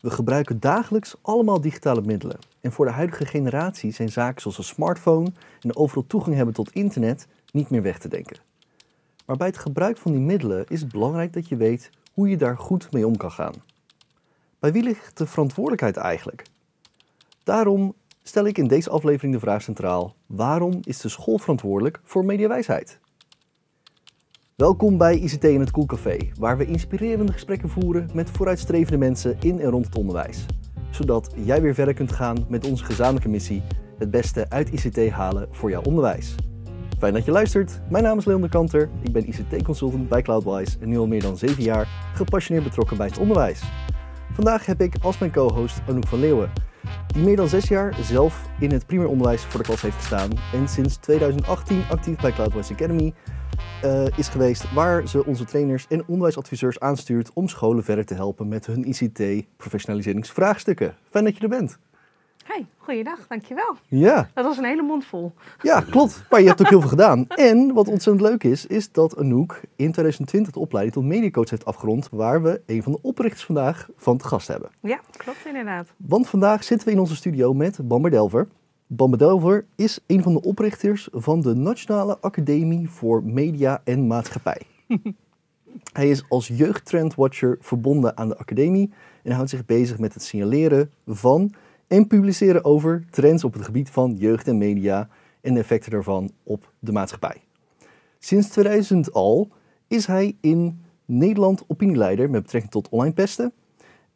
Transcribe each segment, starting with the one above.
We gebruiken dagelijks allemaal digitale middelen. En voor de huidige generatie zijn zaken zoals een smartphone en overal toegang hebben tot internet niet meer weg te denken. Maar bij het gebruik van die middelen is het belangrijk dat je weet hoe je daar goed mee om kan gaan. Bij wie ligt de verantwoordelijkheid eigenlijk? Daarom stel ik in deze aflevering de vraag centraal: waarom is de school verantwoordelijk voor mediawijsheid? Welkom bij ICT in het Koelcafé, waar we inspirerende gesprekken voeren met vooruitstrevende mensen in en rond het onderwijs. Zodat jij weer verder kunt gaan met onze gezamenlijke missie: het beste uit ICT halen voor jouw onderwijs. Fijn dat je luistert. Mijn naam is Leon de Kanter. Ik ben ICT-consultant bij Cloudwise en nu al meer dan 7 jaar gepassioneerd betrokken bij het onderwijs. Vandaag heb ik als mijn co-host Anouk van Leeuwen, die meer dan 6 jaar zelf in het primair onderwijs voor de klas heeft gestaan en sinds 2018 actief bij Cloudwise Academy uh, is geweest, waar ze onze trainers en onderwijsadviseurs aanstuurt om scholen verder te helpen met hun ICT-professionaliseringsvraagstukken. Fijn dat je er bent. Hey, goeiedag, dankjewel. Ja. Dat was een hele mond vol. Ja, klopt. Maar je hebt ook heel veel gedaan. En wat ontzettend leuk is, is dat Anouk in 2020 de opleiding tot mediacoach heeft afgerond, waar we een van de oprichters vandaag van te gast hebben. Ja, klopt inderdaad. Want vandaag zitten we in onze studio met Bamber Delver. Bamber Delver is een van de oprichters van de Nationale Academie voor Media en Maatschappij. Hij is als jeugdtrendwatcher verbonden aan de academie en houdt zich bezig met het signaleren van en publiceren over trends op het gebied van jeugd en media en de effecten daarvan op de maatschappij. Sinds 2000 al is hij in Nederland opinieleider met betrekking tot online pesten.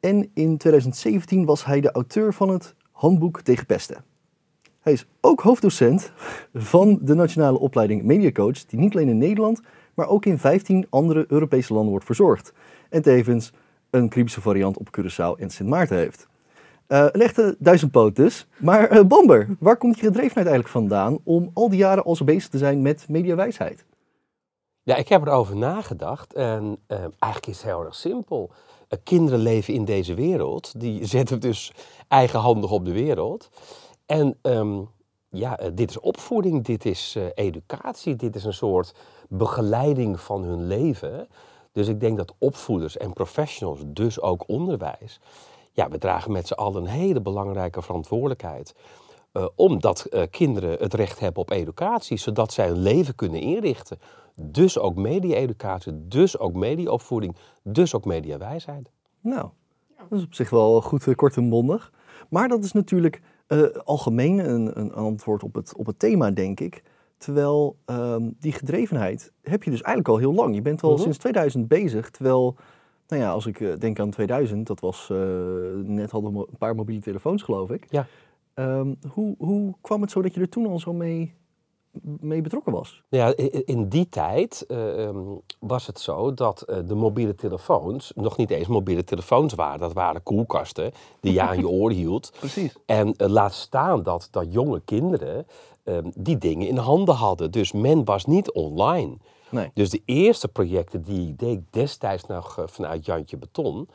En in 2017 was hij de auteur van het Handboek tegen Pesten. Hij is ook hoofddocent van de nationale opleiding Mediacoach, die niet alleen in Nederland, maar ook in 15 andere Europese landen wordt verzorgd. En tevens een Caribische variant op Curaçao en Sint Maarten heeft. Uh, een echte duizendpoot dus. Maar uh, Bamber, waar komt je gedrevenheid eigenlijk vandaan om al die jaren al zo bezig te zijn met mediawijsheid? Ja, ik heb erover nagedacht en uh, eigenlijk is het heel erg simpel. kinderen leven in deze wereld, die zetten dus eigenhandig op de wereld. En um, ja, dit is opvoeding, dit is educatie, dit is een soort begeleiding van hun leven. Dus ik denk dat opvoeders en professionals, dus ook onderwijs, ja, we dragen met z'n allen een hele belangrijke verantwoordelijkheid. Uh, omdat kinderen het recht hebben op educatie, zodat zij hun leven kunnen inrichten. Dus ook media-educatie, dus ook mediaopvoeding, dus ook mediawijsheid. Nou, dat is op zich wel goed kort en bondig. Maar dat is natuurlijk algemeen een, een, antwoord op het, op het thema, denk ik. Terwijl ehm, die gedrevenheid heb je dus eigenlijk al heel lang. Je bent al uh mhm. sinds 2000 bezig, terwijl nou ja, als ik uh, denk aan 2000, dat was uh, net hadden we een paar mobiele telefoons, geloof ik. Ja. Um, hoe, hoe kwam het zo dat je er toen al zo mee, mee betrokken was? Ja, in die tijd uh, um, was het zo dat de mobiele telefoons nog niet eens mobiele telefoons waren. Dat waren koelkasten die je aan je oor hield. Precies. En laat staan dat, dat jonge kinderen um, die dingen in handen hadden. Dus men was niet online. Nee. Dus de eerste projecten die ik deed destijds nog vanuit Jantje Beton,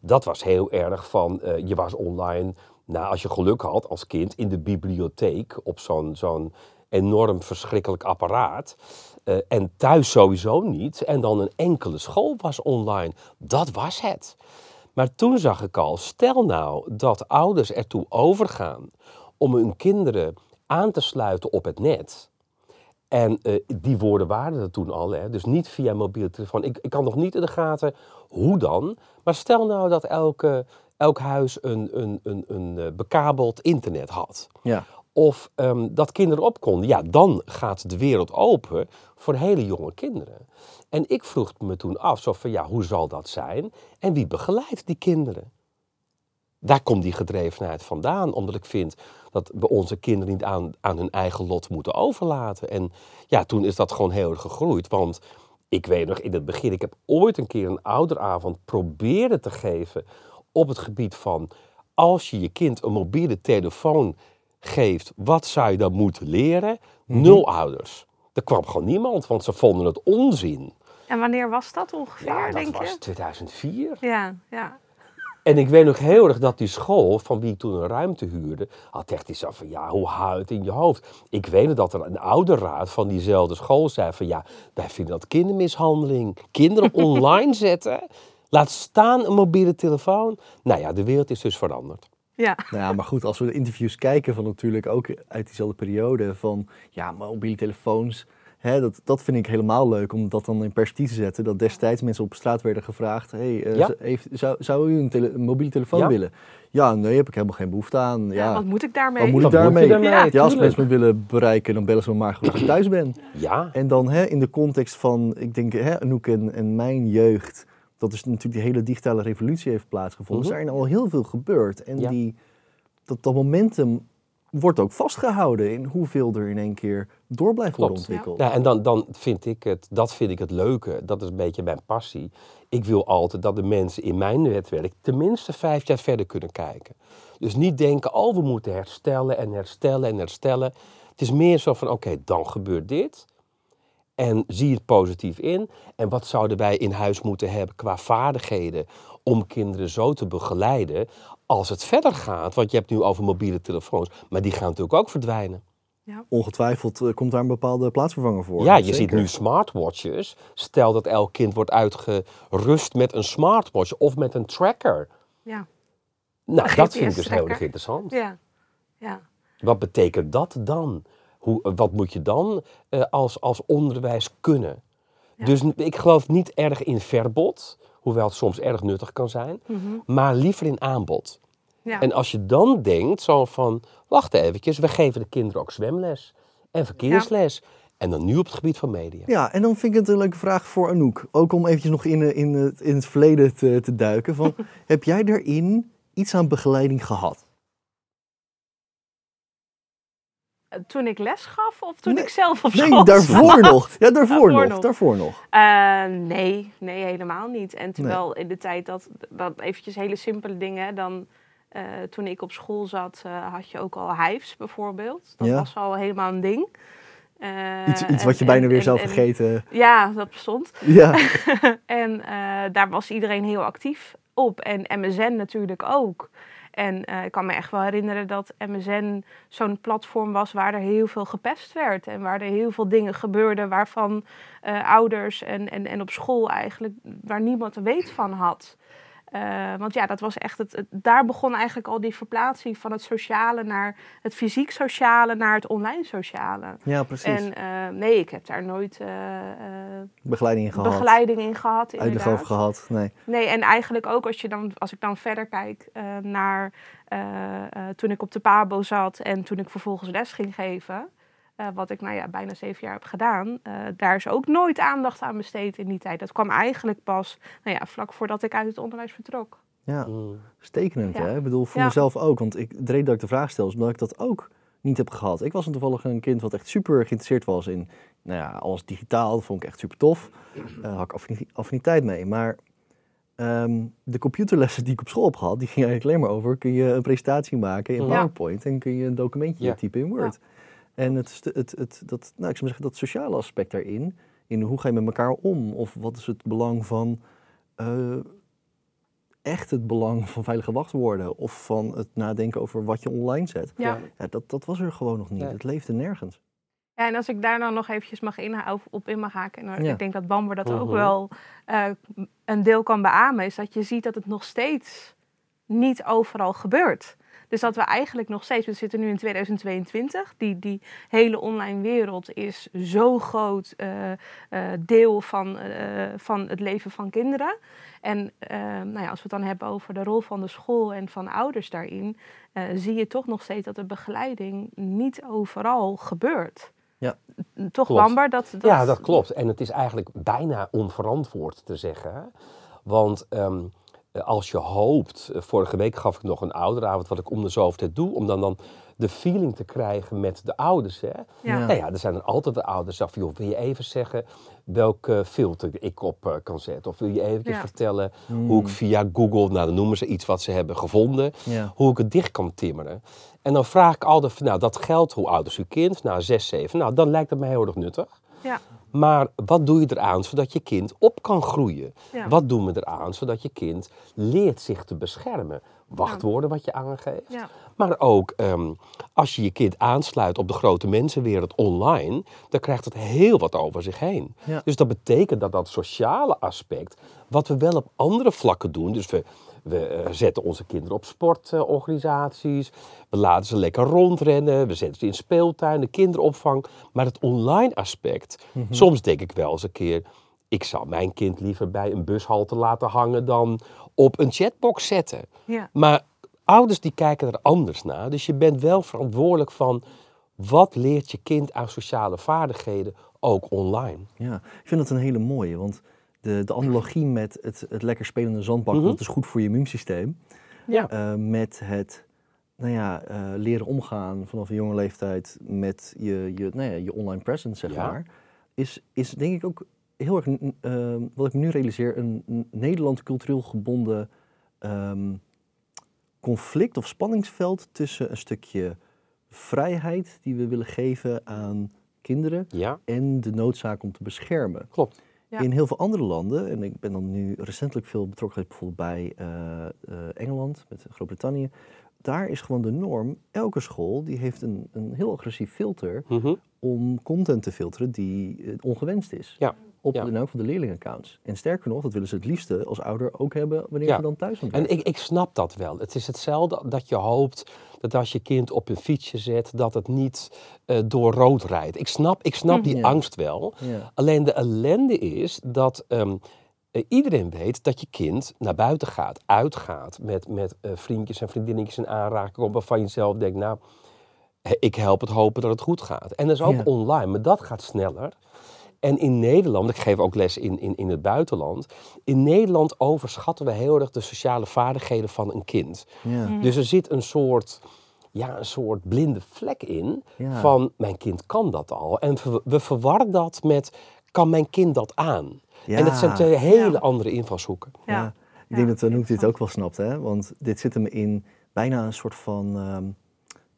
dat was heel erg van, je was online, nou als je geluk had als kind, in de bibliotheek op zo'n zo'n enorm verschrikkelijk apparaat. Uh, en thuis sowieso niet. En dan een enkele school was online. Dat was het. Maar toen zag ik al, stel nou dat ouders ertoe overgaan om hun kinderen aan te sluiten op het net en uh, die woorden waren er toen al, hè? dus niet via mobiele telefoon. Ik, ik kan nog niet in de gaten hoe dan. Maar stel nou dat elke, elk huis een, een, een, een eh, bekabeld internet had. Ja. Of um, dat kinderen op konden. Ja, dan gaat de wereld open voor hele jonge kinderen. En ik vroeg me toen af, zo van ja, hoe zal dat zijn? En wie begeleidt die kinderen? Daar komt die gedrevenheid vandaan, omdat ik vind dat we onze kinderen niet aan, aan hun eigen lot moeten overlaten. En ja, toen is dat gewoon heel erg gegroeid. Want ik weet nog in het begin, ik heb ooit een keer een ouderavond proberen te geven op het gebied van als je je kind een mobiele telefoon geeft, wat zou je dan moeten leren? Mhm. Nul ouders. Er kwam gewoon niemand, want ze vonden het onzin. En wanneer was dat ongeveer, ja, dat was 2004. Ja, ja. En ik weet nog heel erg dat die school, van wie ik toen een ruimte huurde, had echt iets van, ja, hoe houdt het in je hoofd? Ik weet dat er een ouderraad van diezelfde school zei van, ja, wij vinden dat kindermishandeling. Kinderen online zetten, Laat staan een mobiele telefoon. Nou ja, de wereld is dus veranderd. Ja, Nou ja, maar goed, als we de interviews kijken van natuurlijk ook uit diezelfde periode van ja, mobiele telefoons. Hè, dat, dat vind ik helemaal leuk om dat dan in perspectief te zetten. Dat destijds mensen op straat werden gevraagd: hey, eh, Ja. heeft, zou, zou u een, tele- een mobiele telefoon Ja. willen? Ja, nee, heb ik helemaal geen behoefte aan. ja. Ja, wat moet ik daarmee? wat moet ik moet daarmee? Ja. Ja, als mensen me willen bereiken, dan bellen ze me maar goed als ik thuis ben. Ja, En dan hè, in de context van, ik denk, hè, Anouk en, en mijn jeugd, dat is natuurlijk die hele digitale revolutie heeft plaatsgevonden. Mhm. Er zijn al heel veel gebeurd. En Ja. die, dat, dat momentum wordt ook vastgehouden in hoeveel er in één keer door blijft worden ontwikkeld. Nou, en dan, dan vind ik het, dat vind ik het leuke, dat is een beetje mijn passie. Ik wil altijd dat de mensen in mijn netwerk tenminste vijf jaar verder kunnen kijken. Dus niet denken, oh we moeten herstellen en herstellen en herstellen. Het is meer zo van, oké, dan gebeurt dit. En zie het positief in. En wat zouden wij in huis moeten hebben qua vaardigheden om kinderen zo te begeleiden als het verder gaat? Want je hebt nu over mobiele telefoons, maar die gaan natuurlijk ook verdwijnen. Ongetwijfeld eh, komt daar een bepaalde plaatsvervanger voor. Ja, je Zeker. ziet nu smartwatches. Stel dat elk kind wordt uitgerust met een smartwatch of met een tracker. Ja, Nou, Een dat vind ik dus heel erg interessant. ja, ja. Wat betekent dat dan? Hoe, wat moet je dan eh, als, als onderwijs kunnen? Ja. Dus ik geloof niet erg in verbod, hoewel het soms erg nuttig kan zijn, Mhm. maar liever in aanbod. ja. En als je dan denkt zo van, wacht eventjes, we geven de kinderen ook zwemles en verkeersles. En dan nu op het gebied van media. Ja, en dan vind ik het een leuke vraag voor Anouk. Ook om eventjes nog in, eh, in, het, in het verleden te, te duiken. Van, heb jij daarin iets aan begeleiding gehad? Toen ik les gaf of toen Nee. ik zelf op school Nee, daarvoor zat? nog. Ja, daarvoor, Daarvoor nog, nog. Daarvoor nog. Eh, nee, nee, helemaal niet. En terwijl in de tijd dat, dat eventjes hele simpele dingen, dan eh, toen ik op school zat, eh, had je ook al hives bijvoorbeeld. Dat Ja. was al helemaal een ding. Iets, iets en- wat je bijna en- weer en- en- vergeten. Ja, dat bestond. Ja, en daar was iedereen heel actief op. En MSN natuurlijk ook. En eh, ik kan me echt wel herinneren dat MSN zo'n platform was waar er heel veel gepest werd. En waar er heel veel dingen gebeurden waarvan eh, ouders en, en, en op school eigenlijk waar niemand er weet van had. Eh, want ja, dat was echt het, het- Daar begon eigenlijk al die verplaatsing van het sociale naar het fysiek sociale naar het online sociale. ja precies. En eh, nee, ik heb daar nooit eh, Begeleiding in gehad. begeleiding in gehad. Uitleg over gehad. Nee. Nee, en eigenlijk ook als, je dan, als ik dan verder kijk naar toen ik op de PABO zat en toen ik vervolgens les ging geven. Eh, wat ik nou ja, bijna zeven jaar heb gedaan. eh, daar is ook nooit aandacht aan besteed in die tijd. Dat kwam eigenlijk pas nou ja, vlak voordat ik uit het onderwijs vertrok. Ja, Mm. stekenend Ja. hè. Ik bedoel, voor Ja. mezelf ook. Want ik, de reden dat ik de vraag stel is omdat ik dat ook niet heb gehad. Ik was een toevallig een kind wat echt super geïnteresseerd was in nou ja, alles digitaal. Dat vond ik echt super tof. Daar had ik affini- affiniteit mee. Maar ehm, de computerlessen die ik op school heb gehad, die gingen eigenlijk alleen maar over... kun je een presentatie maken in Ja. PowerPoint en kun je een documentje Ja. typen in Word. En het, het, het, dat, nou, ik zou zeggen, dat sociale aspect daarin, in hoe ga je met elkaar om? Of wat is het belang van eh, echt het belang van veilige wachtwoorden? Of van het nadenken over wat je online zet? Ja. Ja, dat, dat was er gewoon nog niet. Nee. Het leefde nergens. Ja, en als ik daar dan nog eventjes mag inha- op- in mag haken, en Ja. ik denk dat Bamber dat ook Mhm. wel eh, een deel kan beamen, is dat je ziet dat het nog steeds niet overal gebeurt. Dus dat we eigenlijk nog steeds, we zitten nu in 2022, die, die hele online wereld is zo groot eh, eh, deel van, eh, van het leven van kinderen. En nou ja, als we het dan hebben over de rol van de school en van ouders daarin, zie je toch nog steeds dat de begeleiding niet overal gebeurt. Ja. Toch, Klopt. Bamber? Dat, dat... Ja, dat klopt. En het is eigenlijk bijna onverantwoord te zeggen. Want ehm, eh, als je hoopt, eh, vorige week gaf ik nog een ouderavond, wat ik om de zoveel tijd doe, om dan, dan de feeling te krijgen met de ouders. Hè. Ja. Nou ja, er zijn er altijd de ouders die joh, wil je even zeggen welke filter ik op eh, kan zetten? Of wil je even Ja. vertellen hoe ik via Google, nou dan noemen ze iets wat ze hebben gevonden, Ja. hoe ik het dicht kan timmeren. En dan vraag ik altijd, van, nou dat geldt, hoe oud is uw kind? Nou, 6, 7. Nou, dan lijkt het me heel erg nuttig. Ja. Maar wat doe je eraan zodat je kind op kan groeien? Ja. Wat doen we eraan zodat je kind leert zich te beschermen? wachtwoorden wat je aangeeft. Maar ook ehm, als je je kind aansluit op de grote mensenwereld online, dan krijgt het heel wat over zich heen. Ja. Dus dat betekent dat dat sociale aspect, wat we wel op andere vlakken doen, dus we, we eh, zetten onze kinderen op sportorganisaties, we laten ze lekker rondrennen, we zetten ze in speeltuinen, kinderopvang, maar het online aspect, soms denk ik wel eens een keer, ik zou mijn kind liever bij een bushalte laten hangen dan op een chatbox zetten. Ja. Maar ouders die kijken er anders naar. Dus je bent wel verantwoordelijk van wat leert je kind aan sociale vaardigheden ook online. Ja, ik vind dat een hele mooie, want de, de analogie met het, het lekker spelende zandbak, Mhm. dat is goed voor je immuunsysteem. Ja. Eh, met het nou ja, eh, leren omgaan vanaf een jonge leeftijd met je, je, nou ja, je online presence, zeg Ja. maar, is, is denk ik ook heel erg, eh, wat ik me nu realiseer, een, een Nederland cultureel gebonden ehm, conflict of spanningsveld tussen een stukje vrijheid die we willen geven aan kinderen Ja, en de noodzaak om te beschermen. klopt. Ja. In heel veel andere landen, en ik ben dan nu recentelijk veel betrokken geweest bijvoorbeeld bij eh, eh, Engeland, met Groot-Brittannië, daar is gewoon de norm, elke school die heeft een, een heel agressief filter Mhm. om content te filteren die eh, ongewenst is. Ja, Op ja. in elk van de leerlingaccounts. En sterker nog, dat willen ze het liefste als ouder ook hebben wanneer Ja. ze dan thuis het En ik, ik snap dat wel. Het is hetzelfde dat je hoopt dat als je kind op een fietsje zet, dat het niet eh, door rood rijdt. Ik snap, ik snap die Ja. angst wel. zijn. Alleen de ellende is dat ehm, eh, iedereen weet dat je kind naar buiten gaat, uitgaat met, met eh, vriendjes en vriendinnetjes in aanraking waarvan je zelf denkt, nou, ik help het hopen dat het goed gaat. En dat is ook Ja. online, maar dat gaat sneller. En in Nederland, ik geef ook les in, in, in het buitenland, in Nederland overschatten we heel erg de sociale vaardigheden van een kind. Ja. Mhm. Dus er zit een soort, ja, een soort blinde vlek in Ja. van mijn kind kan dat al. En we, verwarren dat met kan mijn kind dat aan? En dat zijn twee hele Ja. andere invalshoeken. Ja. Ja, ik Ja, denk dat Anouk dit ook wel snapt, hè? Want dit zit hem in bijna een soort van ehm,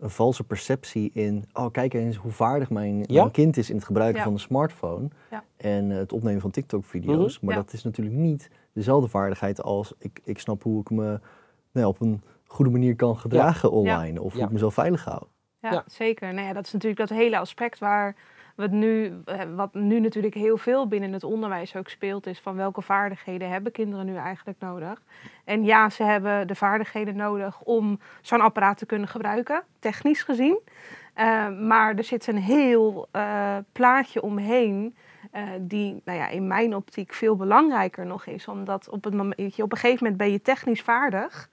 een valse perceptie in... oh, kijk eens hoe vaardig mijn, Ja. mijn kind is in het gebruiken Ja. van de smartphone... Ja. en eh, het opnemen van TikTok-video's. Mhm. Maar Ja. dat is natuurlijk niet dezelfde vaardigheid als... ik, ik snap hoe ik me nou op een goede manier kan gedragen online... of hoe Ja. ik mezelf veilig hou. Ja, Ja. zeker. Nou ja, dat is natuurlijk dat hele aspect waar het nu, eh, wat nu natuurlijk heel veel binnen het onderwijs ook speelt, is van welke vaardigheden hebben kinderen nu eigenlijk nodig? En ja, ze hebben de vaardigheden nodig om zo'n apparaat te kunnen gebruiken, technisch gezien. Eh, maar er zit een heel eh, plaatje omheen. die nou ja, in mijn optiek veel belangrijker nog is. Omdat op, het op een gegeven moment ben je technisch vaardig.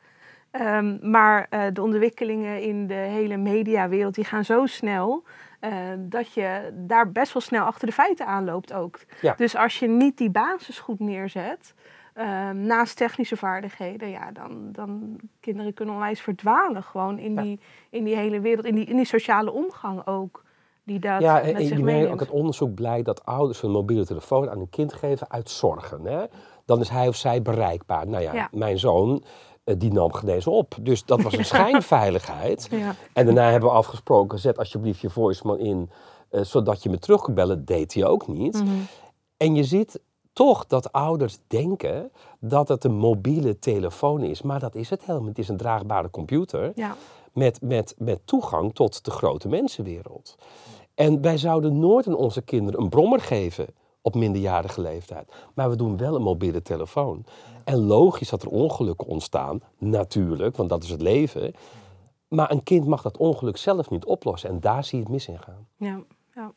Ehm, maar de ontwikkelingen in de hele mediawereld die gaan zo snel eh, dat je daar best wel snel achter de feiten aanloopt ook. Ja. Dus als je niet die basis goed neerzet, ehm, naast technische vaardigheden, ja, dan, dan kinderen kunnen onwijs verdwalen gewoon in, Ja. die, in die hele wereld, in die, in die sociale omgang ook. Die dat ja, en, je merkt ook het onderzoek blijkt dat ouders een mobiele telefoon aan hun kind geven uit zorgen. Hè? Dan is hij of zij bereikbaar. Nou ja, Ja. mijn zoon die nam genezen op. Dus dat was een schijnveiligheid. Ja. En daarna hebben we afgesproken, zet alsjeblieft je voicemail in, eh, zodat je me terug kan bellen. Deed hij ook niet. Mhm. En je ziet toch dat ouders denken dat het een mobiele telefoon is. Maar dat is het helemaal. Het is een draagbare computer ja. met, met, met toegang tot de grote mensenwereld. En wij zouden nooit aan onze kinderen een brommer geven op minderjarige leeftijd. Maar we doen wel een mobiele telefoon. En logisch dat er ongelukken ontstaan, natuurlijk, want dat is het leven. Maar een kind mag dat ongeluk zelf niet oplossen. En daar zie je het mis in gaan. Ja. Ja.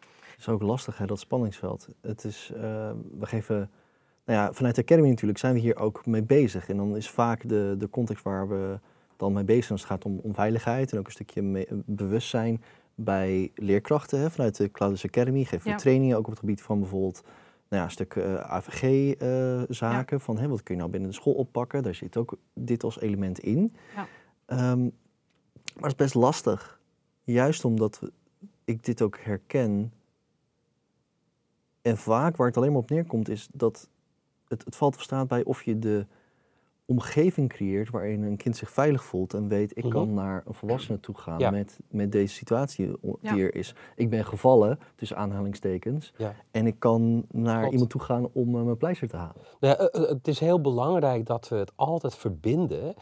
Het is ook lastig, hè, dat spanningsveld. Het is, eh, we geven, nou ja, vanuit de Academy natuurlijk zijn we hier ook mee bezig. En dan is vaak de, de context waar we dan mee bezig zijn, als het gaat om, om veiligheid en ook een stukje bewustzijn bij leerkrachten. Hè, vanuit de Cloudus Academy geven we Ja. trainingen ook op het gebied van bijvoorbeeld nou ja, een stuk AVG-zaken. van hè, wat kun je nou binnen de school oppakken? Daar zit ook dit als element in. Ja. Ehm, maar het is best lastig. Juist omdat we, ik dit ook herken. En vaak waar het alleen maar op neerkomt is dat het, het valt of staat bij of je de omgeving creëert waarin een kind zich veilig voelt en weet ik Mhm. kan naar een volwassene toe gaan Ja. met, met deze situatie die Ja. er is. Ik ben gevallen, tussen aanhalingstekens, Ja. en ik kan naar Klopt. iemand toe gaan om eh, mijn pleister te halen. Nou, ja, eh, eh, het is heel belangrijk dat we het altijd verbinden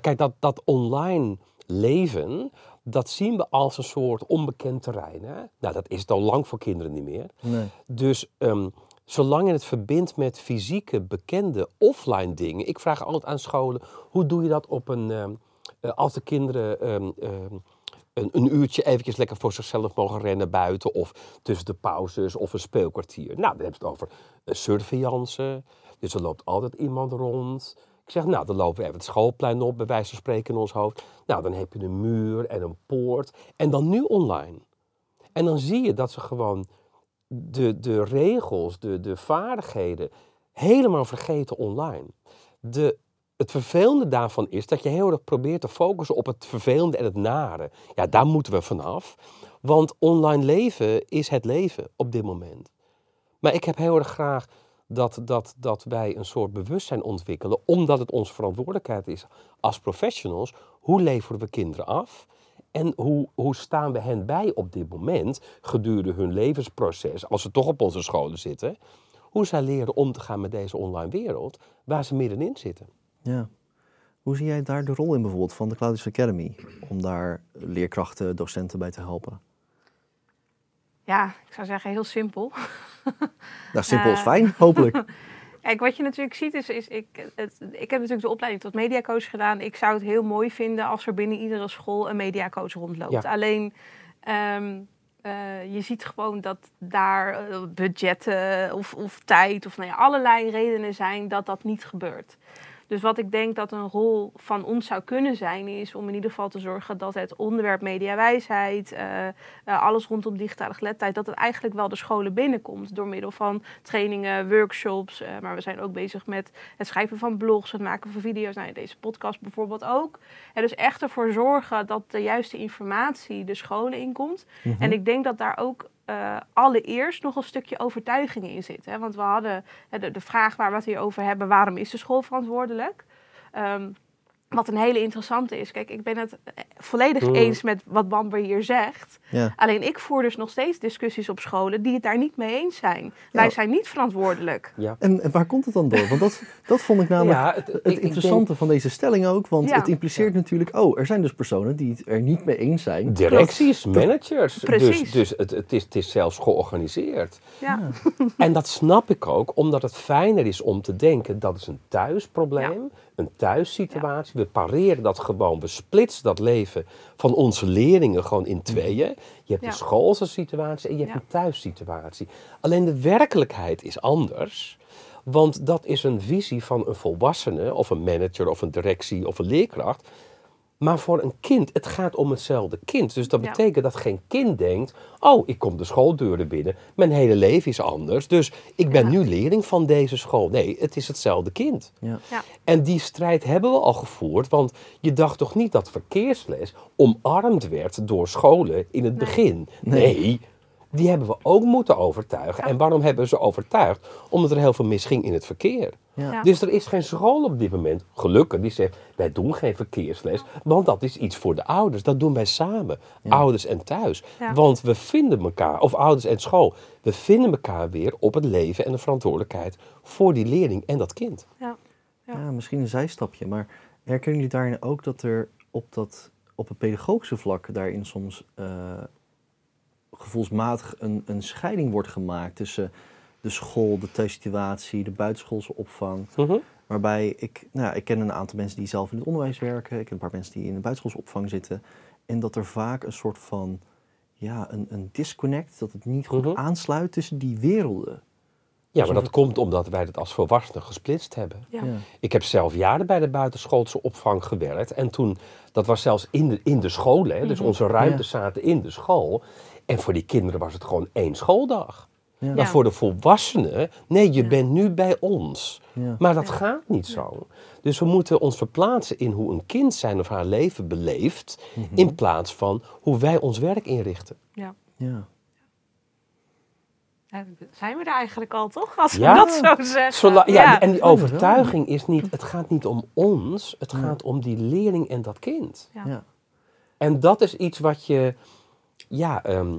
kijk, dat, dat online leven, dat zien we als een soort onbekend terrein. Hè? Nou, dat is het al lang voor kinderen niet meer. Nee. Dus ehm, zolang je het verbindt met fysieke, bekende, offline dingen. Ik vraag altijd aan scholen, hoe doe je dat op een... ehm, eh, als de kinderen ehm, ehm, een, een uurtje eventjes lekker voor zichzelf mogen rennen buiten... of tussen de pauzes of een speelkwartier. Nou, dan hebben ze het over uh, surveillance. Dus er loopt altijd iemand rond. Ik zeg, nou, dan lopen we even het schoolplein op, bij wijze van spreken in ons hoofd. Nou, dan heb je een muur en een poort. En dan nu online. En dan zie je dat ze gewoon de, de regels, de, de vaardigheden helemaal vergeten online. De, het vervelende daarvan is dat je heel erg probeert te focussen op het vervelende en het nare. Ja, daar moeten we vanaf. Want online leven is het leven op dit moment. Maar ik heb heel erg graag dat, dat, dat wij een soort bewustzijn ontwikkelen, omdat het onze verantwoordelijkheid is als professionals. Hoe leveren we kinderen af? En hoe, hoe staan we hen bij op dit moment, gedurende hun levensproces, als ze toch op onze scholen zitten? Hoe zij leren om te gaan met deze online wereld, waar ze middenin zitten. Ja. Hoe zie jij daar de rol in bijvoorbeeld van de Cloudis Academy? Om daar leerkrachten, docenten bij te helpen? Ja, ik zou zeggen heel simpel. Nou, simpel is Eh. fijn, hopelijk. Kijk, wat je natuurlijk ziet is, is ik, het, ik heb natuurlijk de opleiding tot mediacoach gedaan. Ik zou het heel mooi vinden als er binnen iedere school een mediacoach rondloopt. Ja. Alleen, ehm, eh, je ziet gewoon dat daar eh, budgetten of, of tijd of nou ja, allerlei redenen zijn dat dat niet gebeurt. Dus wat ik denk dat een rol van ons zou kunnen zijn, is om in ieder geval te zorgen dat het onderwerp mediawijsheid, eh, eh, alles rondom digitale geletterdheid, dat het eigenlijk wel de scholen binnenkomt door middel van trainingen, workshops. eh, maar we zijn ook bezig met het schrijven van blogs, het maken van video's. Nou, deze podcast bijvoorbeeld ook. En dus echt ervoor zorgen dat de juiste informatie de scholen inkomt. Mhm. En ik denk dat daar ook eh, allereerst nog een stukje overtuiging in zit. Hè? Want we hadden de, de vraag waar we het hier over hebben: waarom is de school verantwoordelijk? Ehm, wat een hele interessante is. Kijk, ik ben het eh, volledig Mhm. eens met wat Bamber hier zegt. Ja. Alleen ik voer dus nog steeds discussies op scholen die het daar niet mee eens zijn. Wij zijn niet verantwoordelijk. Ja. En, en waar komt het dan door? Want dat, dat vond ik namelijk Ja, het- het, ik- ik interessante van deze stelling ook. Want Ja. het impliceert natuurlijk, oh, er zijn dus personen die het er niet mee eens zijn. Directies, managers. Dus, Precies. dus het, het, is, het is zelfs georganiseerd. Ja, En dat snap ik ook, omdat het fijner is om te denken dat is een thuisprobleem, een thuissituatie. We pareren dat gewoon, we splitsen dat leven van onze leerlingen gewoon in tweeën. Je hebt Ja. de schoolse situatie en je hebt een thuissituatie. Alleen de werkelijkheid is anders. Want dat is een visie van een volwassene, of een manager, of een directie, of een leerkracht. Maar voor een kind, het gaat om hetzelfde kind. Dus dat Ja. betekent dat geen kind denkt: Oh, ik kom de schooldeuren binnen. Mijn hele leven is anders. Dus ik ben Ja. nu leerling van deze school. Nee, het is hetzelfde kind. Ja. ja, En die strijd hebben we al gevoerd. Want je dacht toch niet dat verkeersles omarmd werd door scholen in het Nee. begin? Nee. Die hebben we ook moeten overtuigen. Ja. En waarom hebben we ze overtuigd? Omdat er heel veel misging in het verkeer. Ja. Dus er is geen school op dit moment, gelukkig, die zegt: wij doen geen verkeersles, want dat is iets voor de ouders. Dat doen wij samen, ouders en thuis. Ja. Want we vinden elkaar, of ouders en school, we vinden elkaar weer op het leven en de verantwoordelijkheid voor die leerling en dat kind. ja. Ja. Ja, misschien een zijstapje. Maar herkennen jullie daarin ook dat er op, dat, op het pedagogische vlak daarin soms eh, gevoelsmatig een, een scheiding wordt gemaakt tussen de school, de thuissituatie, de buitenschoolse opvang? Waarbij ik, nou, ja, ik ken een aantal mensen die zelf in het onderwijs werken. Ik ken een paar mensen die in de buitenschoolse opvang zitten. En dat er vaak een soort van, ja, een, een disconnect, dat het niet goed Mhm. aansluit tussen die werelden. Ja, maar dat komt omdat wij dat als volwassenen gesplitst hebben. Ja. Ja. Ik heb zelf jaren bij de buitenschoolse opvang gewerkt. En toen, dat was zelfs in de, in de scholen. Hè, dus Mhm. onze ruimtes zaten in de school. En voor die kinderen was het gewoon één schooldag. Ja. Maar Ja. voor de volwassenen, nee, je Ja. bent nu bij ons. Ja. Maar dat Ja. gaat niet zo. Dus we moeten ons verplaatsen in hoe een kind zijn of haar leven beleeft. Mhm. In plaats van hoe wij ons werk inrichten. Ja. Ja. Zijn we er eigenlijk al, toch? Als we Ja. dat zo zeggen. Zola- ja, en die overtuiging is niet, het gaat niet om ons, het Ja. gaat om die leerling en dat kind. Ja. Ja. En dat is iets wat je, ja, ehm,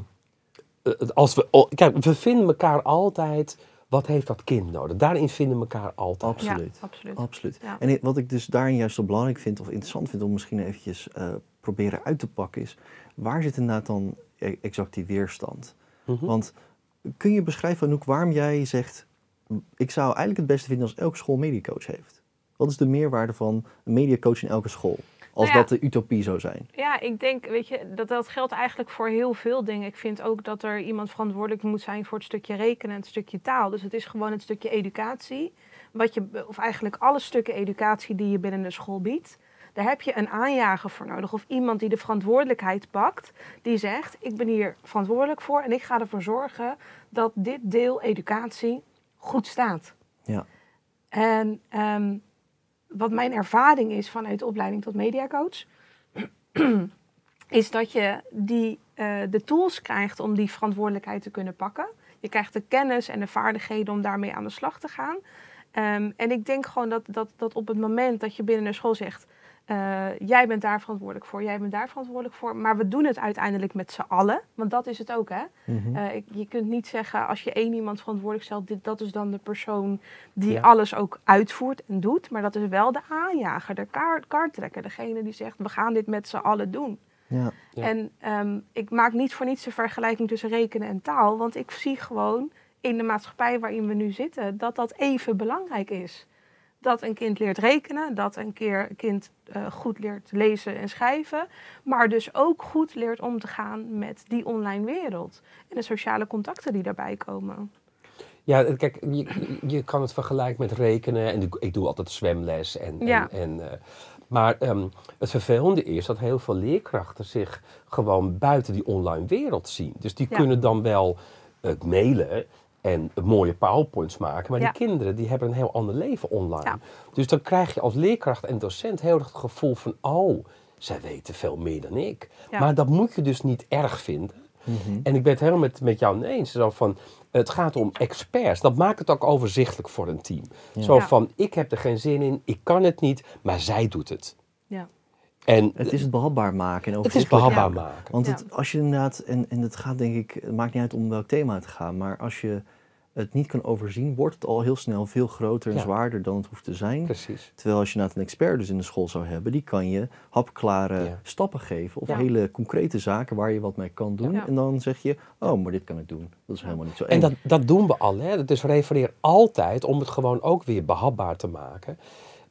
eh, als we, oh, kijk, we vinden elkaar altijd wat heeft dat kind nodig? Daarin vinden we elkaar altijd. Absoluut. Ja, absoluut. Absoluut. Ja. En wat ik dus daarin juist zo belangrijk vind of interessant vind om misschien eventjes eh, proberen uit te pakken is, waar zit inderdaad dan e- exact die weerstand? Mhm. Want kun je beschrijven, Anouk, waarom jij zegt, ik zou eigenlijk het beste vinden als elke school een mediacoach heeft? Wat is de meerwaarde van een mediacoach in elke school? Als Nou ja. dat de utopie zou zijn. Ja, ik denk, weet je, dat, dat geldt eigenlijk voor heel veel dingen. Ik vind ook dat er iemand verantwoordelijk moet zijn voor het stukje rekenen en het stukje taal. Dus het is gewoon het stukje educatie. Wat je, of eigenlijk alle stukken educatie die je binnen de school biedt. Daar heb je een aanjager voor nodig. Of iemand die de verantwoordelijkheid pakt. Die zegt, ik ben hier verantwoordelijk voor. En ik ga ervoor zorgen dat dit deel educatie goed staat. Ja. En ehm, wat mijn ervaring is vanuit de opleiding tot mediacoach, is dat je die, eh, de tools krijgt om die verantwoordelijkheid te kunnen pakken. Je krijgt de kennis en de vaardigheden om daarmee aan de slag te gaan. Ehm, en ik denk gewoon dat, dat, dat op het moment dat je binnen een school zegt, eh, jij bent daar verantwoordelijk voor, jij bent daar verantwoordelijk voor, maar we doen het uiteindelijk met z'n allen, want dat is het ook hè. Mhm. Eh, ik- je kunt niet zeggen als je één iemand verantwoordelijk stelt, dit, dat is dan de persoon die Ja. alles ook uitvoert en doet. Maar dat is wel de aanjager, de kaart, kaarttrekker, degene die zegt we gaan dit met z'n allen doen. ja. Ja. En ehm, ik maak niet voor niets de vergelijking tussen rekenen en taal, want ik zie gewoon in de maatschappij waarin we nu zitten dat dat even belangrijk is. Dat een kind leert rekenen, dat een keer een kind eh, goed leert lezen en schrijven, maar dus ook goed leert om te gaan met die online wereld en de sociale contacten die daarbij komen. Ja, kijk, je, je kan het vergelijken met rekenen. En ik, doe altijd zwemles. En, Ja. en, en, eh, maar ehm, het vervelende is dat heel veel leerkrachten zich gewoon buiten die online wereld zien. Dus die Ja. kunnen dan wel het mailen en mooie powerpoints maken. Maar Ja. die kinderen die hebben een heel ander leven online. Ja. Dus dan krijg je als leerkracht en docent heel erg het gevoel van... oh, zij weten veel meer dan ik. Ja. Maar dat moet je dus niet erg vinden. Mhm. En ik ben het helemaal met, met jou eens. Zo van, het gaat om experts. Dat maakt het ook overzichtelijk voor een team. Ja. Zo van, ik heb er geen zin in, ik kan het niet, maar zij doet het. Ja. En Het is het behapbaar maken en het is behapbaar Ja. maken. Want het, als je inderdaad, en, en het gaat denk ik, het maakt niet uit om welk thema het gaat, maar als je het niet kan overzien, wordt het al heel snel veel groter en Ja. zwaarder dan het hoeft te zijn. Precies. Terwijl als je inderdaad een expert dus in de school zou hebben, die kan je hapklare Ja. stappen geven of Ja. hele concrete zaken waar je wat mee kan doen. Ja. En dan zeg je, oh, maar dit kan ik doen. Dat is helemaal niet zo eng. En dat, dat doen we al. Hè? Dus refereer altijd om het gewoon ook weer behapbaar te maken.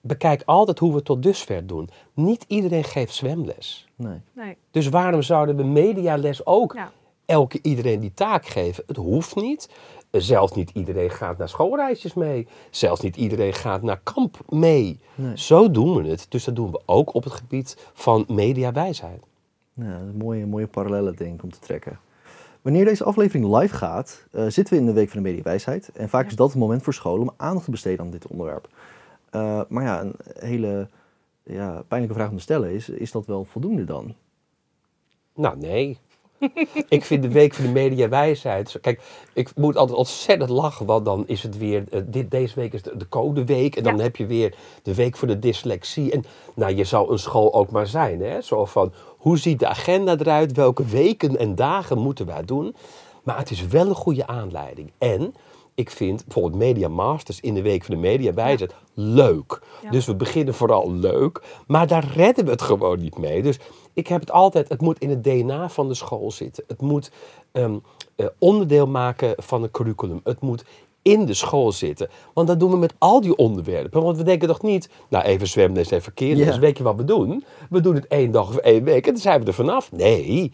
Bekijk altijd hoe we het tot dusver doen. Niet iedereen geeft zwemles. Nee. Nee. Dus waarom zouden we mediales ook Ja. elke iedereen die taak geven? Het hoeft niet. Zelfs niet iedereen gaat naar schoolreisjes mee. Zelfs niet iedereen gaat naar kamp mee. Nee. Zo doen we het. Dus dat doen we ook op het gebied van mediawijsheid. Ja, een mooie, mooie parallellen denk ik om te trekken. Wanneer deze aflevering live gaat, eh, zitten we in de Week van de Mediawijsheid. En vaak Ja. is dat het moment voor scholen om aandacht te besteden aan dit onderwerp. Eh, maar ja, een hele ja, pijnlijke vraag om te stellen is, is dat wel voldoende dan? Nou, nee. ik vind de Week van de Mediawijsheid... Kijk, ik moet altijd ontzettend lachen, want dan is het weer... eh, dit, deze week is de, de codeweek en dan Ja. heb je weer de Week voor de Dyslexie. En nou, je zou een school ook maar zijn, hè. Zo van, hoe ziet de agenda eruit? Welke weken en dagen moeten wij doen? Maar het is wel een goede aanleiding. En ik vind bijvoorbeeld Media Masters in de Week van de Mediawijsheid leuk. Ja. Dus we beginnen vooral leuk, maar daar redden we het gewoon niet mee. Dus ik heb het altijd, het moet in het DNA van de school zitten. Het moet ehm, eh, onderdeel maken van een curriculum. Het moet in de school zitten. Want dat doen we met al die onderwerpen. Want we denken toch niet, nou even zwemles en verkeerles, Ja. weet je wat we doen? We doen het één dag of één week en dan zijn we er vanaf. Nee,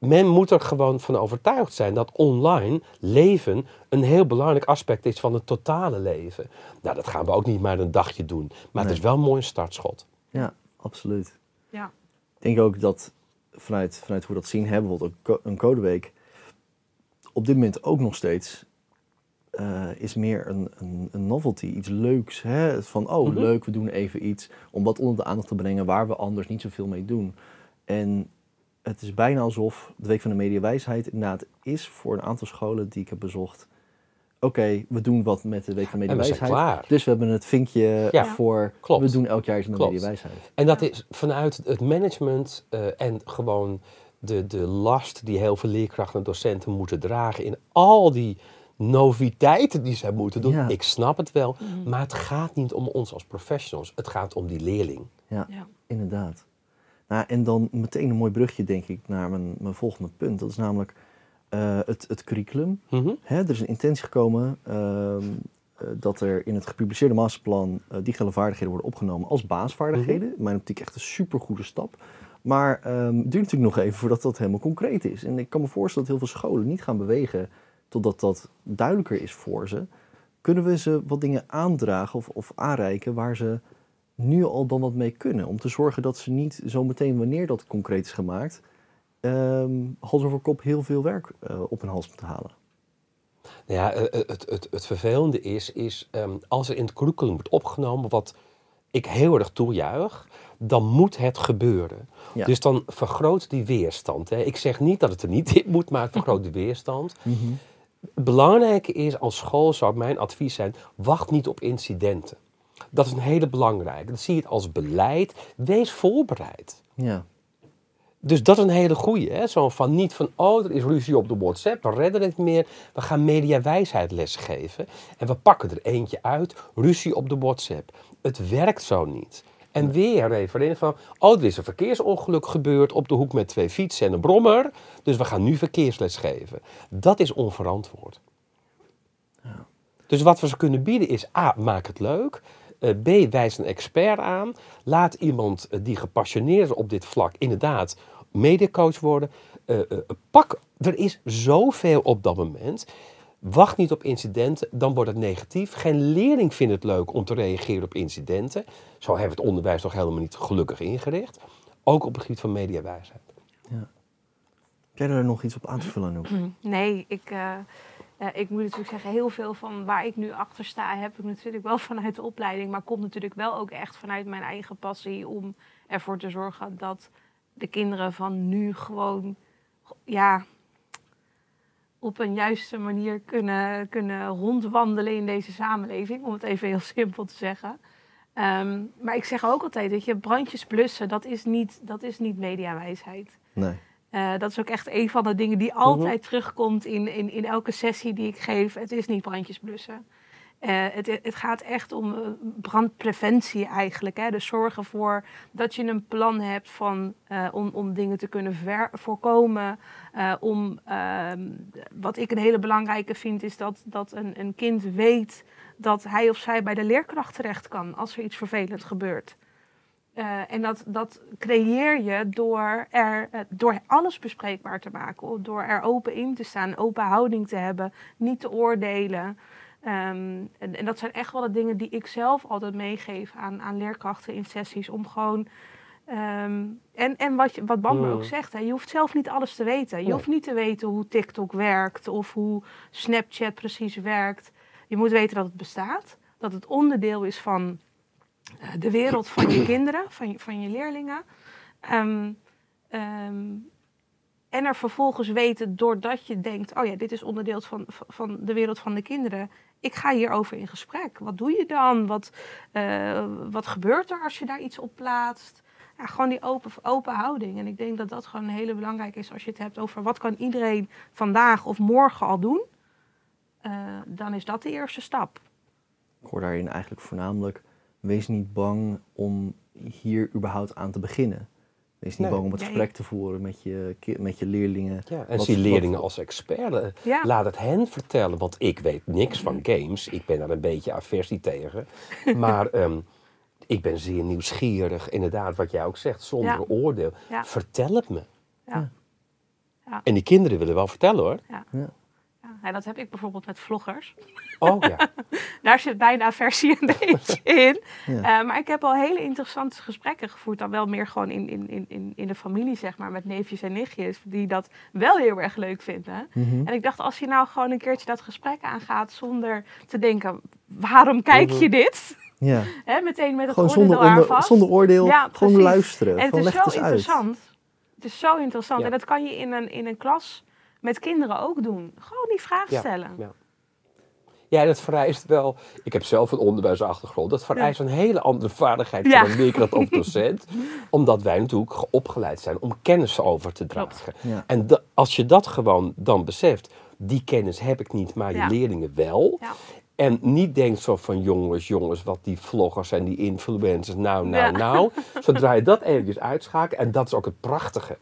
men moet er gewoon van overtuigd zijn dat online leven een heel belangrijk aspect is van het totale leven. Nou, dat gaan we ook niet maar een dagje doen. Maar het is wel een mooi startschot. Ja, absoluut. Ja. Ik denk ook dat vanuit, vanuit hoe we dat zien, hebben bijvoorbeeld een codeweek, op dit moment ook nog steeds eh, is meer een, een, een novelty, iets leuks. Hè? Van, oh Mhm. leuk, we doen even iets om wat onder de aandacht te brengen waar we anders niet zoveel mee doen. En het is bijna alsof de Week van de Mediawijsheid inderdaad is voor een aantal scholen die ik heb bezocht. Oké, we doen wat met de Week van En we zijn Mediawijsheid. klaar. Dus we hebben het vinkje Ja, voor, klopt. we doen elk jaar iets met Klopt. Mediawijsheid. En dat is vanuit het management eh, en gewoon de, de last die heel veel leerkrachten en docenten moeten dragen in al die noviteiten die zij moeten doen. Ja. Ik snap het wel, maar het gaat niet om ons als professionals. Het gaat om die leerling. Ja, Ja. inderdaad. Nou, en dan meteen een mooi brugje, denk ik, naar mijn, mijn volgende punt. Dat is namelijk eh, het, het curriculum. Mhm. Hè, er is een intentie gekomen ehm, eh, dat er in het gepubliceerde masterplan eh, digitale vaardigheden worden opgenomen als basisvaardigheden. In mijn optiek echt een supergoede stap. Maar ehm, het duurt natuurlijk nog even voordat dat helemaal concreet is. En ik kan me voorstellen dat heel veel scholen niet gaan bewegen totdat dat duidelijker is voor ze. Kunnen we ze wat dingen aandragen of, of aanreiken waar ze nu al dan wat mee kunnen? Om te zorgen dat ze niet zo meteen wanneer dat concreet is gemaakt, ehm hals over kop heel veel werk eh, op hun hals moeten halen. Nou ja, eh, eh, het, het, het vervelende is, is ehm, als er in het curriculum wordt opgenomen wat ik heel erg toejuich, dan moet het gebeuren. Ja. Dus dan vergroot die weerstand. Hè. Ik zeg niet dat het er niet in moet, maar het vergroot de weerstand. Het belangrijke is, als school zou mijn advies zijn, wacht niet op incidenten. Dat is een hele belangrijke. Dan zie je het als beleid. Wees voorbereid. Ja, Dus dat is een hele goeie. Hè? Zo van niet van, oh, er is ruzie op de WhatsApp, we redden het niet meer. We gaan mediawijsheid lesgeven. En we pakken er eentje uit, ruzie op de WhatsApp. Het werkt zo niet. En weer refereren van, oh, er is een verkeersongeluk gebeurd op de hoek met twee fietsen en een brommer. Dus we gaan nu verkeersles geven. Dat is onverantwoord. Dus wat we ze kunnen bieden is, A, maak het leuk. Eh, B, wijs een expert aan. Laat iemand eh, die gepassioneerd is op dit vlak inderdaad mediacoach worden. Eh, eh, pak, er is zoveel op dat moment. Wacht niet op incidenten, dan wordt het negatief. Geen leerling vindt het leuk om te reageren op incidenten. Zo hebben we het onderwijs toch helemaal niet gelukkig ingericht. Ook op het gebied van mediawijsheid. Heb jij daar nog iets op aan te vullen, Anouk? Nee, ik, eh, eh, ik moet natuurlijk zeggen, heel veel van waar ik nu achter sta, heb ik natuurlijk wel vanuit de opleiding. Maar komt natuurlijk wel ook echt vanuit mijn eigen passie om ervoor te zorgen dat de kinderen van nu gewoon, ja, op een juiste manier kunnen, kunnen rondwandelen in deze samenleving. Om het even heel simpel te zeggen. Ehm, maar ik zeg ook altijd, dat je brandjes blussen, dat is niet, dat is niet mediawijsheid. Nee. Eh, dat is ook echt een van de dingen die altijd terugkomt in, in, in elke sessie die ik geef. Het is niet brandjes blussen. Eh, het, het gaat echt om eh, brandpreventie eigenlijk. Hè? Dus zorgen voor dat je een plan hebt van, om, om dingen te kunnen ver- voorkomen. Om, ehm, wat ik een hele belangrijke vind, is dat, dat een, een kind weet dat hij of zij bij de leerkracht terecht kan als er iets vervelends gebeurt. Eh, en dat, dat creëer je door, er, eh, door alles bespreekbaar te maken. Door er open in te staan, open houding te hebben, niet te oordelen. Ehm, en, en dat zijn echt wel de dingen die ik zelf altijd meegeef aan, aan leerkrachten in sessies. Om gewoon. ehm, en en wat, je, wat Bamber ook zegt, hè, je hoeft zelf niet alles te weten. Je hoeft niet te weten hoe TikTok werkt of hoe Snapchat precies werkt. Je moet weten dat het bestaat, dat het onderdeel is van de wereld van je kinderen, van je, van je leerlingen. Ehm, ehm, en er vervolgens weten, doordat je denkt, oh ja, dit is onderdeel van, van de wereld van de kinderen. Ik ga hierover in gesprek. Wat doe je dan? Wat, eh, wat gebeurt er als je daar iets op plaatst? Ja, gewoon die open, open houding. En ik denk dat dat gewoon heel belangrijk is als je het hebt over wat kan iedereen vandaag of morgen al doen. Eh, dan is dat de eerste stap. Ik hoor daarin eigenlijk voornamelijk, wees niet bang om hier überhaupt aan te beginnen. Wees niet Nee. bang om het Nee. gesprek te voeren met je, met je leerlingen. Ja, en Wat- zie wat- leerlingen als experten. Ja. Laat het hen vertellen, want ik weet niks van games. Ik ben daar een beetje aversie tegen. Maar ehm, ik ben zeer nieuwsgierig, inderdaad, wat jij ook zegt, zonder Ja. oordeel. Ja. Vertel het me. Ja. Ja. En die kinderen willen wel vertellen hoor. Ja. En dat heb ik bijvoorbeeld met vloggers. Oh ja. Daar zit bijna aversie een beetje in. Ja. Eh, maar ik heb al hele interessante gesprekken gevoerd. Dan wel meer gewoon in, in, in- in, in de familie, zeg maar. Met neefjes en nichtjes. Die dat wel heel erg leuk vinden. Mhm. En ik dacht, als je nou gewoon een keertje dat gesprek aangaat. Zonder te denken, waarom kijk je dit? Ja. Hè, meteen met het Gewoon oordeel zonder, onder- vast. zonder oordeel, Ja, gewoon luisteren. En het is zo uit. interessant. Het is zo interessant. Ja. En dat kan je in een, in een klas met kinderen ook doen. Gewoon die vraag stellen. ja. Ja, dat vereist wel. Ik heb zelf een onderwijsachtergrond. Dat vereist een hele andere vaardigheid Ja. van een leerkracht of docent. omdat wij natuurlijk opgeleid zijn om kennis over te dragen. Ja. En da- als je dat gewoon dan beseft, Die kennis heb ik niet, maar je Ja. leerlingen wel. Ja. En niet denkt zo van jongens, jongens, wat die vloggers en die influencers, nou, nou, Ja. nou. Zodra je dat eventjes uitschakelt, en dat is ook het prachtige,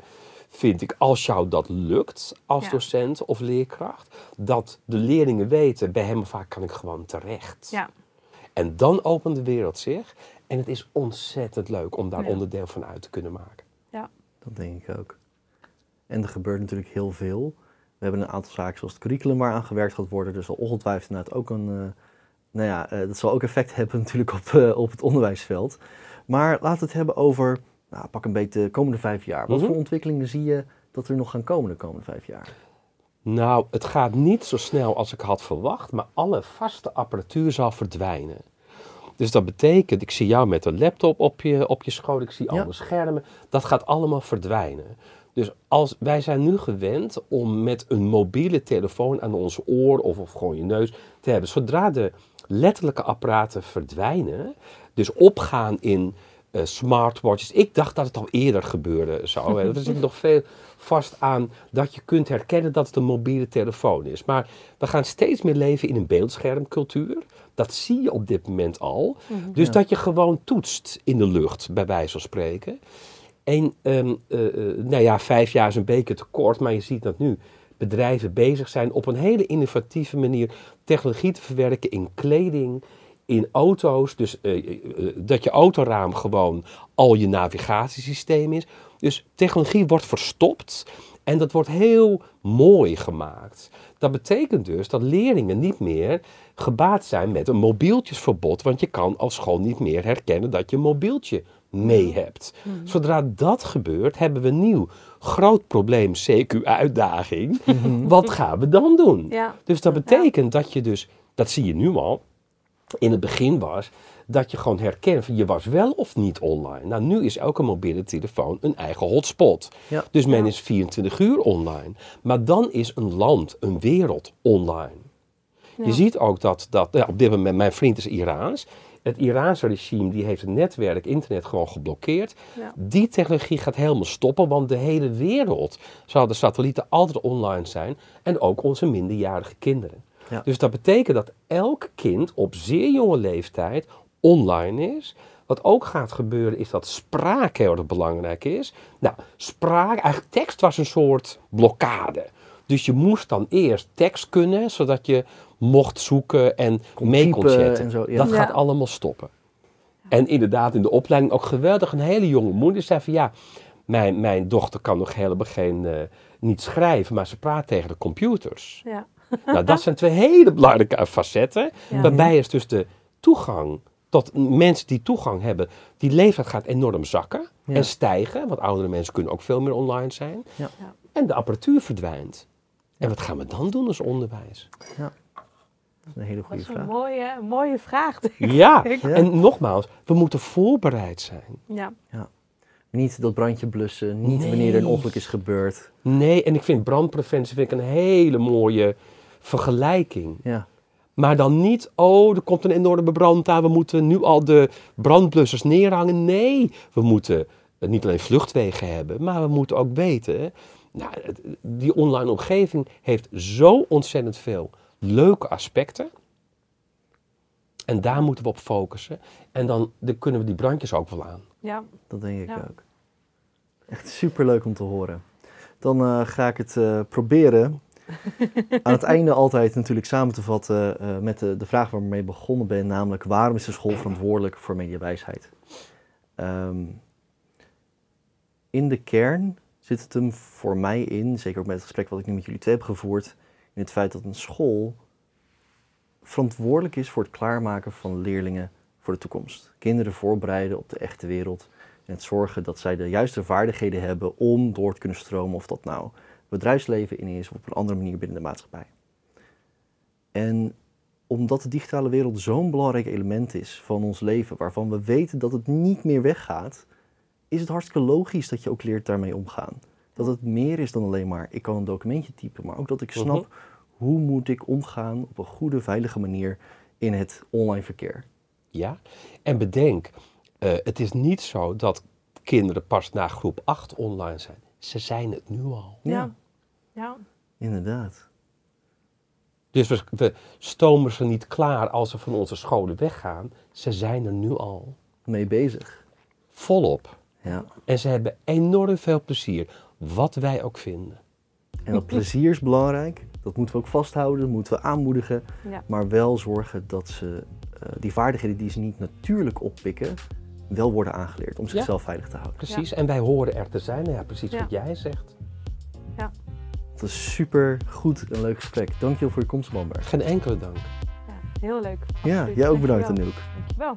vind ik, als jou dat lukt als Ja. docent of leerkracht, dat de leerlingen weten, bij hem of haar kan ik gewoon terecht. Ja, En dan opent de wereld zich. En het is ontzettend leuk om daar Ja. onderdeel van uit te kunnen maken. ja. Dat denk ik ook. En er gebeurt natuurlijk heel veel. We hebben een aantal zaken zoals het curriculum waar aan gewerkt gaat worden. Dus zal ongetwijfeld inderdaad ook een... eh, nou ja, eh, dat zal ook effect hebben natuurlijk op, eh, op het onderwijsveld. Maar laten we het hebben over, nou, pak een beetje de komende vijf jaar. Wat Mhm. voor ontwikkelingen zie je dat er nog gaan komen de komende vijf jaar? Nou, het gaat niet zo snel als ik had verwacht, maar alle vaste apparatuur zal verdwijnen. Dus dat betekent, ik zie jou met een laptop op je, op je schoot, ik zie Ja. alle schermen, dat gaat allemaal verdwijnen. Dus als, wij zijn nu gewend om met een mobiele telefoon aan ons oor of, of gewoon je neus te hebben. Zodra de letterlijke apparaten verdwijnen, dus opgaan in eh, smartwatches. Ik dacht dat het al eerder gebeurde zou. hè. Er zit nog veel vast aan dat je kunt herkennen dat het een mobiele telefoon is. Maar we gaan steeds meer leven in een beeldschermcultuur. Dat zie je op dit moment al. Dus Ja. dat je gewoon toetst in de lucht, bij wijze van spreken. En ehm, eh, eh, nou ja, vijf jaar is een beetje te kort, maar je ziet dat nu bedrijven bezig zijn op een hele innovatieve manier technologie te verwerken in kleding, in auto's. Dus eh, eh, eh, dat je autoraam gewoon al je navigatiesysteem is. Dus technologie wordt verstopt en dat wordt heel mooi gemaakt. Dat betekent dus dat leerlingen niet meer gebaat zijn met een mobieltjesverbod, want je kan als school niet meer herkennen dat je een mobieltje mee hebt. Zodra dat gebeurt, hebben we een nieuw groot probleem, CQ uitdaging. Wat gaan we dan doen? Ja. Dus dat betekent dat je dus, dat zie je nu al, in het begin was, dat je gewoon herkent van je was wel of niet online. Nou, nu is elke mobiele telefoon een eigen hotspot. Ja. Dus men is 24 uur online. Maar dan is een land, een wereld online. Je ziet ook dat, dat ja, op dit moment, mijn vriend is Iraans. Het Iraanse regime die heeft het netwerk, internet gewoon geblokkeerd. Ja. Die technologie gaat helemaal stoppen, want de hele wereld zal de satellieten altijd online zijn. En ook onze minderjarige kinderen. Ja. Dus dat betekent dat elk kind op zeer jonge leeftijd online is. Wat ook gaat gebeuren is dat spraak heel erg belangrijk is. Nou, spraak, eigenlijk tekst was een soort blokkade. Dus je moest dan eerst tekst kunnen, zodat je mocht zoeken en Kon mee kon typen chatten. en zo, ja. Dat Ja. gaat allemaal stoppen. En inderdaad, in de opleiding ook geweldig. Een hele jonge moeder zei van ja, mijn, mijn dochter kan nog helemaal geen, eh, niet schrijven, maar ze praat tegen de computers. Ja. Nou, dat zijn twee hele belangrijke facetten. Ja. Waarbij is dus de toegang tot mensen die toegang hebben, die leeftijd gaat enorm zakken Ja. en stijgen. Want oudere mensen kunnen ook veel meer online zijn. Ja. Ja. En de apparatuur verdwijnt. En wat gaan we dan doen als onderwijs? Dat is een hele Dat goede is een vraag. mooie, een mooie vraag. denk ik. Ja, Ja. en nogmaals, we moeten voorbereid zijn. Ja. Niet dat brandje blussen, niet Nee. wanneer er een ongeluk is gebeurd. Nee, en ik vind brandpreventie vind ik een hele mooie vergelijking. Ja, Maar dan niet, oh, er komt een enorme brand aan, we moeten nu al de brandblussers neerhangen. Nee, we moeten eh, niet alleen vluchtwegen hebben, maar we moeten ook weten, nou, die online omgeving heeft zo ontzettend veel leuke aspecten. En daar moeten we op focussen. En dan, dan kunnen we die brandjes ook wel aan. Ja. dat denk ik Ja. ook. Echt super leuk om te horen. Dan eh, ga ik het eh, proberen. Aan het einde altijd natuurlijk samen te vatten eh, met de, de vraag waar ik begonnen ben, namelijk waarom is de school verantwoordelijk voor mediawijsheid? Ehm, in de kern zit het hem voor mij in, zeker ook met het gesprek wat ik nu met jullie twee heb gevoerd, in het feit dat een school verantwoordelijk is voor het klaarmaken van leerlingen voor de toekomst. Kinderen voorbereiden op de echte wereld en het zorgen dat zij de juiste vaardigheden hebben om door te kunnen stromen, of dat nou bedrijfsleven in is of op een andere manier binnen de maatschappij. En omdat de digitale wereld zo'n belangrijk element is van ons leven, waarvan we weten dat het niet meer weggaat, is het hartstikke logisch dat je ook leert daarmee omgaan. Dat het meer is dan alleen maar ik kan een documentje typen, maar ook dat ik snap hoe moet ik omgaan op een goede, veilige manier in het online verkeer. Ja? En bedenk, eh, het is niet zo dat kinderen pas na groep 8 online zijn. Ze zijn het nu al. Ja. Ja. Ja. Inderdaad. Dus we, we stomen ze niet klaar als ze van onze scholen weggaan. Ze zijn er nu al Mee bezig. volop. Ja. En ze hebben enorm veel plezier, wat wij ook vinden. En dat plezier is belangrijk. Dat moeten we ook vasthouden, dat moeten we aanmoedigen. Ja. Maar wel zorgen dat ze eh, die vaardigheden die ze niet natuurlijk oppikken, wel worden aangeleerd om zichzelf veilig te houden. Precies, en wij horen er te zijn. Ja, precies Ja. wat jij zegt. Het was super goed en leuk gesprek. Dankjewel voor je komst, Manberg. Geen enkele dank. Ja, heel leuk. Ja, jij ook bedankt, Dankjewel. Anouk. Dankjewel.